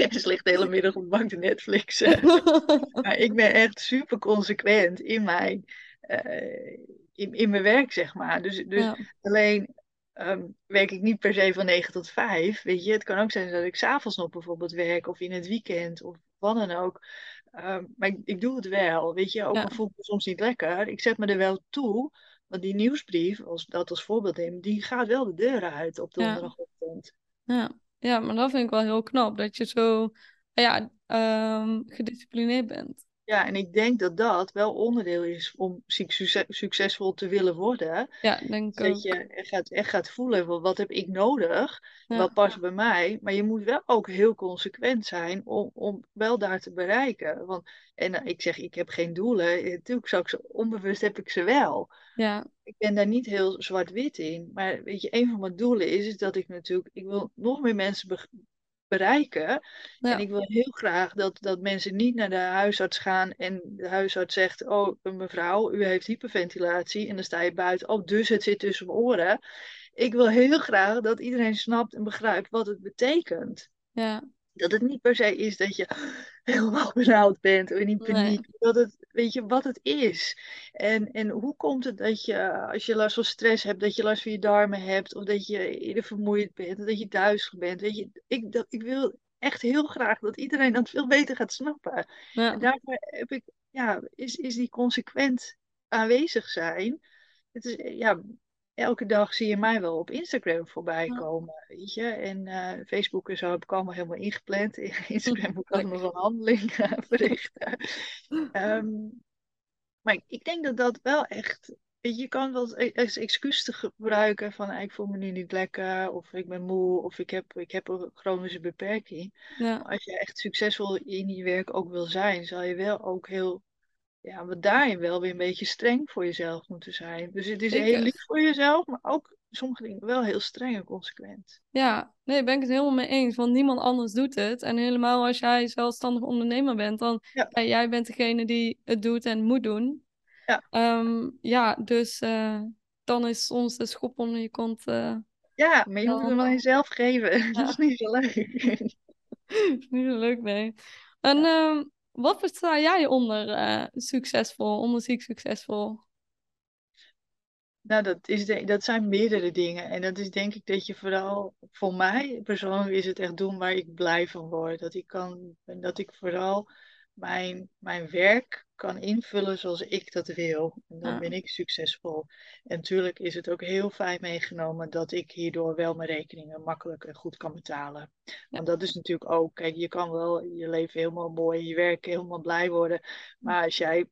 Ze ligt de hele middag op de bank te Netflix. maar ik ben echt super consequent in mijn, uh, in, in mijn werk, zeg maar. Dus, dus Ja. alleen ehm, werk ik niet per se van 9 tot 5. Weet je, het kan ook zijn dat ik s'avonds nog bijvoorbeeld werk of in het weekend of wat dan ook. Ehm, maar ik, ik doe het wel, weet je, ook Ja. al voel ik me soms niet lekker. Ik zet me er wel toe, want die nieuwsbrief, als dat als voorbeeld neem, die gaat wel de deur uit op donderdagochtend. Ja. ja, maar dat vind ik wel heel knap. Dat je zo ja, ehm, gedisciplineerd bent. Ja, en ik denk dat dat wel onderdeel is om succes- succesvol te willen worden. Ja, denk ik Dat ook. je echt gaat, echt gaat voelen, van wat heb ik nodig? Ja. Wat past bij mij? Maar je moet wel ook heel consequent zijn om, om wel daar te bereiken. Want, en eh, ik zeg, ik heb geen doelen. Natuurlijk zou ik ze, onbewust heb ik ze wel. Ja, Ik ben daar niet heel zwart-wit in. Maar weet je, een van mijn doelen is, is dat ik natuurlijk, ik wil nog meer mensen be- bereiken. En ik wil heel graag dat, dat mensen niet naar de huisarts gaan en de huisarts zegt, oh mevrouw, u heeft hyperventilatie. En dan sta je buiten, oh dus het zit tussen mijn oren. Ik wil heel graag dat iedereen snapt en begrijpt wat het betekent. ja, Dat het niet per se is dat je helemaal benauwd bent of in nee, paniek. Dat het, weet je, wat het is. En, en hoe komt het dat je, als je last van stress hebt, dat je last van je darmen hebt. Of dat je eerder vermoeid bent, of dat je duizelig bent. Weet je, ik, dat, ik wil echt heel graag dat iedereen dat veel beter gaat snappen. En daarvoor heb ik, ja, is, is die consequent aanwezig zijn. Het is, ja, elke dag zie je mij wel op Instagram voorbij ja, komen, weet je. En eh, Facebook en zo heb ik allemaal helemaal ingepland. In Instagram moet ik lekker. een handeling eh, verrichten. Ehm, maar ik, ik denk dat dat wel echt. Je kan wel als e- als excuus te gebruiken van "Ah, ik voel me nu niet lekker, of ik ben moe, of ik heb, ik heb een chronische beperking. Ja, als je echt succesvol in je werk ook wil zijn, zal je wel ook heel, ja, maar daarin wel weer een beetje streng voor jezelf moeten zijn. Dus het is heel lief voor jezelf, maar ook sommige dingen wel heel streng en consequent. Ja, nee, ben ik het helemaal mee eens. Want niemand anders doet het. En helemaal als jij zelfstandig ondernemer bent, dan Ja, ja, jij bent degene die het doet en moet doen. ja, Ehm, ja, dus eh, dan is soms de schop onder je kont eh, ja, maar je moet wel hem aan handig. jezelf geven. Dat is niet zo leuk. is niet zo leuk, nee. En Ja. Wat versta jij onder eh, succesvol, onder ziek succesvol? Nou, dat, is de, dat zijn meerdere dingen. En dat is denk ik dat je vooral, voor mij persoonlijk is het echt doen waar ik blij van word. Dat ik kan, dat ik vooral mijn, mijn werk kan invullen zoals ik dat wil. En dan Ja, ben ik succesvol. En natuurlijk is het ook heel fijn meegenomen dat ik hierdoor wel mijn rekeningen makkelijk en goed kan betalen. ja, Want dat is natuurlijk ook, kijk, je kan wel je leven helemaal mooi, je werk helemaal blij worden. Maar als jij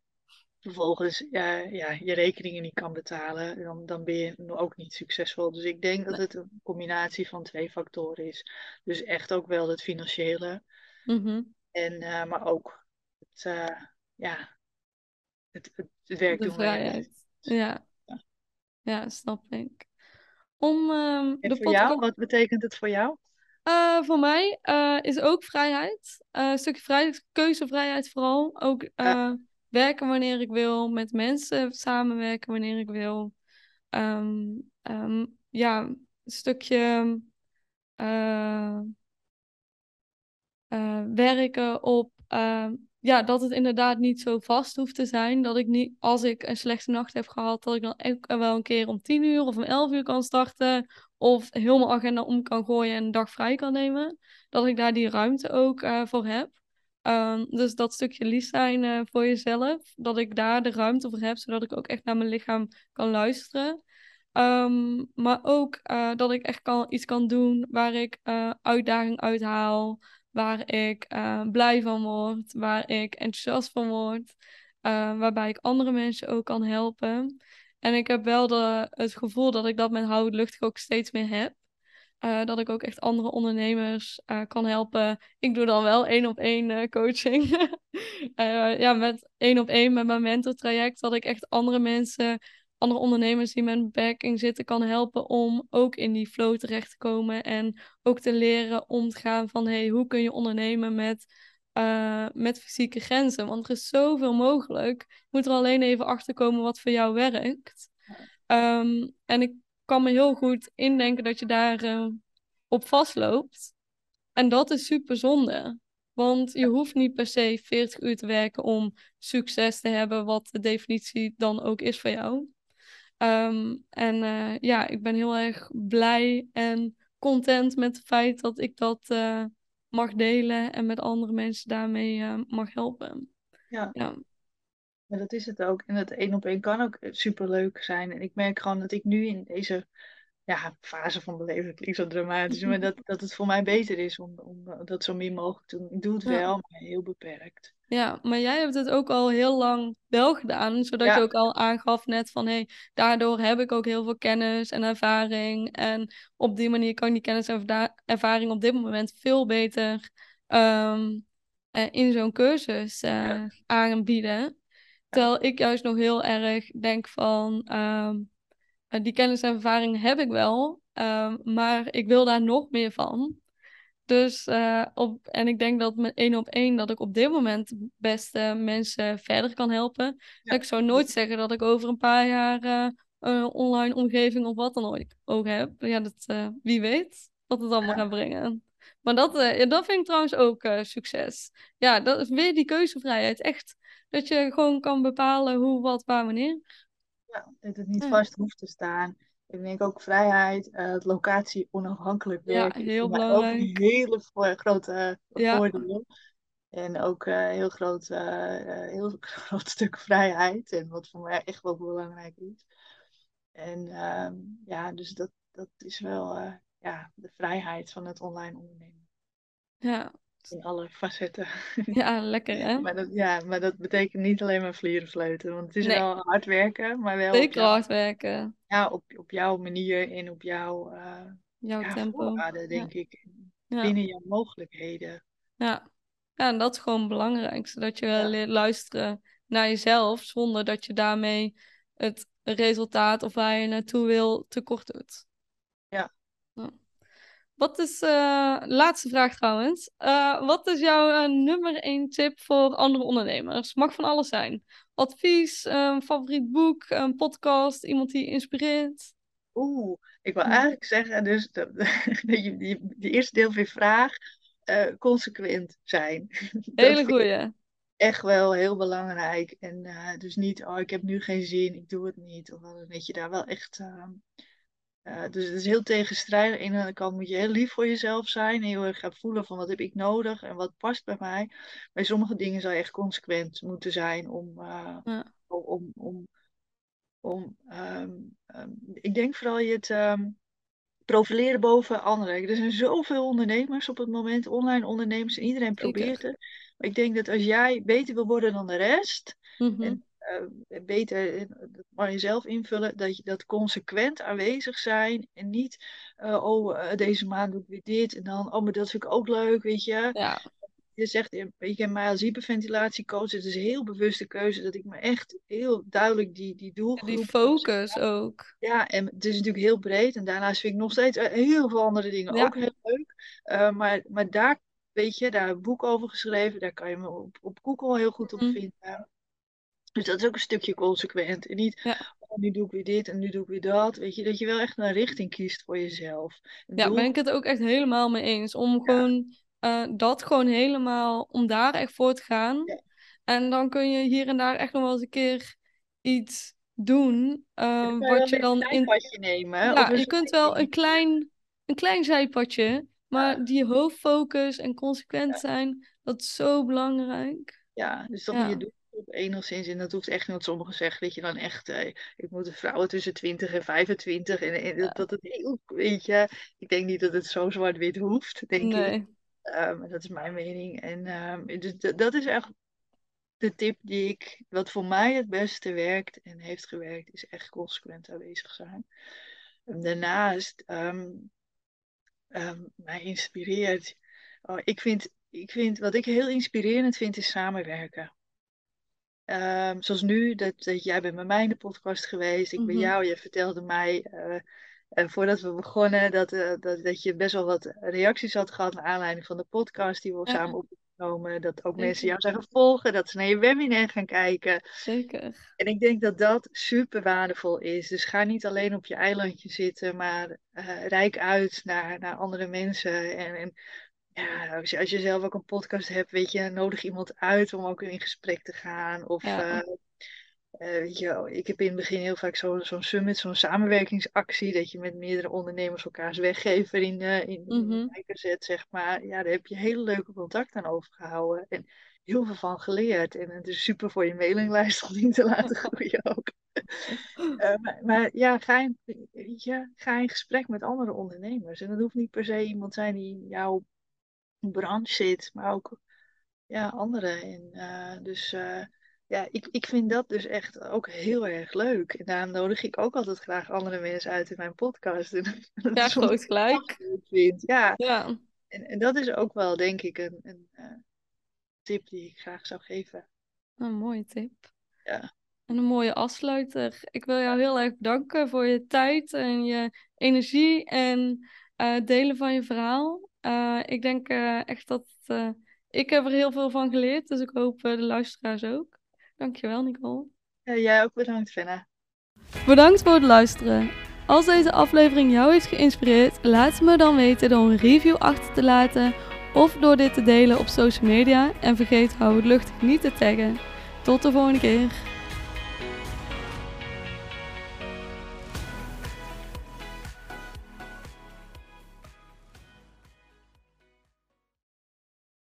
vervolgens ja, ja, je rekeningen niet kan betalen, dan, dan ben je ook niet succesvol. Dus ik denk dat het een combinatie van twee factoren is. Dus echt ook wel het financiële, Mhm. en, eh, maar ook het, eh, ja, het, het, het werk De doen vrijheid. Ja, Ja. ja, snap ik. Om ehm, En de voor jou, wat betekent het voor jou? Eh, voor mij eh, is ook vrijheid. Een stukje vrijheid, keuzevrijheid vooral. Ook Ja, werken wanneer ik wil, met mensen samenwerken wanneer ik wil. Ehm, ehm, ja, een stukje werken op. ja, dat het inderdaad niet zo vast hoeft te zijn. Dat ik niet, als ik een slechte nacht heb gehad, dat ik dan ook wel een keer om tien uur of om elf uur kan starten. Of heel mijn agenda om kan gooien en een dag vrij kan nemen. Dat ik daar die ruimte ook eh, voor heb. Ehm, dus dat stukje lief zijn eh, voor jezelf. Dat ik daar de ruimte voor heb, zodat ik ook echt naar mijn lichaam kan luisteren. Ehm, maar ook eh, dat ik echt kan, iets kan doen waar ik uitdaging uithaal, waar ik eh, blij van word, waar ik enthousiast van word, eh, waarbij ik andere mensen ook kan helpen. En ik heb wel de, het gevoel dat ik dat met Houd Luchtig ook steeds meer heb. Eh, dat ik ook echt andere ondernemers kan helpen. Ik doe dan wel één op één coaching. Ja, met één op één met mijn mentortraject. Dat ik echt andere mensen, andere ondernemers die met een beperking zitten, kan helpen om ook in die flow terecht te komen. En ook te leren om te gaan van hey, hoe kun je ondernemen met, eh, met fysieke grenzen. Want er is zoveel mogelijk. Je moet er alleen even achter komen wat voor jou werkt. Ehm, en ik kan me heel goed indenken dat je daar eh, op vastloopt. En dat is super zonde. Want je hoeft niet per se 40 uur te werken om succes te hebben, wat de definitie dan ook is voor jou. Ehm, en eh, ja, ik ben heel erg blij en content met het feit dat ik dat uh, mag delen en met andere mensen daarmee uh, mag helpen. Ja. ja. Ja, dat is het ook. En het één op één kan ook super leuk zijn. En ik merk gewoon dat ik nu in deze ja, fase van mijn leven, klinkt zo dramatisch, maar dat, dat het voor mij beter is om, om dat zo min mogelijk te doen. Ik doe het wel, maar heel beperkt. Ja, maar jij hebt het ook al heel lang wel gedaan, zodat je ook al aangaf net van, hé, hey, daardoor heb ik ook heel veel kennis en ervaring. En op die manier kan ik die kennis en ervaring op dit moment veel beter um, in zo'n cursus uh, aanbieden. Terwijl ik juist nog heel erg denk van, um, die kennis en ervaring heb ik wel, um, maar ik wil daar nog meer van. Dus uh, op, en ik denk dat met één op één dat ik op dit moment best uh, mensen verder kan helpen. Ja. Ik zou nooit zeggen dat ik over een paar jaar uh, een online omgeving of wat dan ook, ook heb. Ja, dat, wie weet wat het allemaal ja. gaat brengen. Maar dat, ja, dat vind ik trouwens ook succes. Ja, dat is weer die keuzevrijheid. Echt dat je gewoon kan bepalen hoe, wat, waar, wanneer. Ja, dat het niet vast hoeft te staan. Ik denk ook vrijheid, uh, locatie onafhankelijk werken. Ja, heel belangrijk. Ook een hele grote uh, voordeel. En ook een uh, heel, groot, heel groot stuk vrijheid. En wat voor mij echt wel belangrijk is. En ehm, ja, dus dat, dat is wel ja, de vrijheid van het online ondernemen. Ja, in alle facetten. Ja, lekker hè? maar dat, ja, maar dat betekent niet alleen maar vlieren fluiten. Want het is wel hard werken, maar wel... Zeker hard werken. Ja, op, op jouw manier en op jouw, uh, jouw ja, tempo. Denk ik. Binnen jouw mogelijkheden. Ja. ja, en dat is gewoon belangrijk. Zodat je ja. leert luisteren naar jezelf, zonder dat je daarmee het resultaat of waar je naartoe wil tekort doet. Ja. Wat is, uh, laatste vraag trouwens. Uh, wat is jouw uh, nummer één tip voor andere ondernemers? Mag van alles zijn. Advies, een favoriet boek, een podcast, iemand die je inspireert? Oeh, ik wil eigenlijk zeggen, dus dat, die, die, die, eerste deel van je vraag, consequent zijn. Hele goeie. Echt wel heel belangrijk. En dus niet, oh, ik heb nu geen zin, ik doe het niet. Of dat je daar wel echt ehm, uh, dus het is heel tegenstrijdig. Aan de ene kant moet je heel lief voor jezelf zijn. En heel erg gaan voelen van wat heb ik nodig en wat past bij mij. Bij sommige dingen zou je echt consequent moeten zijn om, uh, ja. om, om, om um, um, ik denk vooral je het um, profileren boven anderen. Er zijn zoveel ondernemers op het moment, online ondernemers, en iedereen probeert het. Maar ik denk dat als jij beter wil worden dan de rest, mm -hmm. en uh, beter, dat mag je zelf invullen, dat je dat consequent aanwezig zijn en niet, uh, oh, deze maand doe ik weer dit en dan, oh, maar dat vind ik ook leuk, weet je. Ja. Je zegt, je kent mij als hyperventilatiecoach, het is een heel bewuste keuze dat ik me echt heel duidelijk die, die doelgroep... Die focus ook. Ja, en het is natuurlijk heel breed en daarnaast vind ik nog steeds heel veel andere dingen ja. ook heel leuk. maar, maar daar, weet je, daar heb ik een boek over geschreven, daar kan je me op, op Google heel goed op mm. Dus dat is ook een stukje consequent. En niet, ja. oh, nu doe ik weer dit en nu doe ik weer dat. Weet je, dat je wel echt een richting kiest voor jezelf. Een ja, doel... ben ik het ook echt helemaal mee eens. Om gewoon uh, dat gewoon helemaal, om daar echt voor te gaan. Ja. En dan kun je hier en daar echt nog wel eens een keer iets doen. Uh, wat je dan in. nemen. Ja, je kunt wel een klein, een klein zijpadje. Maar die hoofdfocus en consequent zijn, dat is zo belangrijk. Ja, dus dat je doet enigszins, en dat hoeft echt niet, want sommigen zeggen dat je dan echt, eh, ik moet een vrouwen tussen 20 en 25, en, en ja. dat het heel, weet je, ik denk niet dat het zo zwart-wit hoeft, denk nee. ik. Um, dat is mijn mening. En um, dus dat is echt de tip die ik, wat voor mij het beste werkt en heeft gewerkt, is echt consequent aanwezig zijn. En daarnaast, um, mij inspireert, oh, ik, vind, ik vind, wat ik heel inspirerend vind, is samenwerken. Um, zoals nu, dat, dat, jij bent bij mij in de podcast geweest, ik mm -hmm. bij jou. Je vertelde mij uh, uh, voordat we begonnen dat, uh, dat, dat je best wel wat reacties had gehad naar aanleiding van de podcast die we ja. samen opgenomen. Dat ook Zeker. mensen jou zijn volgen, dat ze naar je webinar gaan kijken. Zeker. En ik denk dat dat super waardevol is. Dus ga niet alleen op je eilandje zitten, maar rijk uit naar, naar andere mensen. En, en ja, als je, als je zelf ook een podcast hebt, weet je, nodig iemand uit om ook in gesprek te gaan. Of Ja. eh, eh, weet je, ik heb in het begin heel vaak zo- zo'n summit, zo'n samenwerkingsactie, dat je met meerdere ondernemers elkaars weggever in, eh in, de kijker zet, zeg maar. Ja, daar heb je hele leuke contacten aan overgehouden en heel veel van geleerd. En het is super voor je mailinglijst om die te laten groeien ook. Maar, maar ja, ga in, ga in gesprek met andere ondernemers. En dat hoeft niet per se iemand zijn die in jouw branche zit, maar ook ja, anderen. En, eh, dus eh, ja, ik, ik vind dat dus echt ook heel erg leuk. En daarom nodig ik ook altijd graag andere mensen uit in mijn podcast. En dat Ja, groot gelijk. vind. Ja, Ja, en, en dat is ook wel denk ik een, een eh, tip die ik graag zou geven. een mooie tip. Ja. En een mooie afsluiter. Ik wil jou heel erg bedanken voor je tijd en je energie en delen van je verhaal. Eh, ik denk eh, echt dat eh, ik heb er heel veel van geleerd, dus ik hoop de luisteraars ook. Dankjewel, Nicole. Ja, jij ook bedankt, Fenna. Bedankt voor het luisteren. Als deze aflevering jou heeft geïnspireerd, laat het me dan weten door een review achter te laten of door dit te delen op social media. En vergeet hou het luchtig niet te taggen. Tot de volgende keer.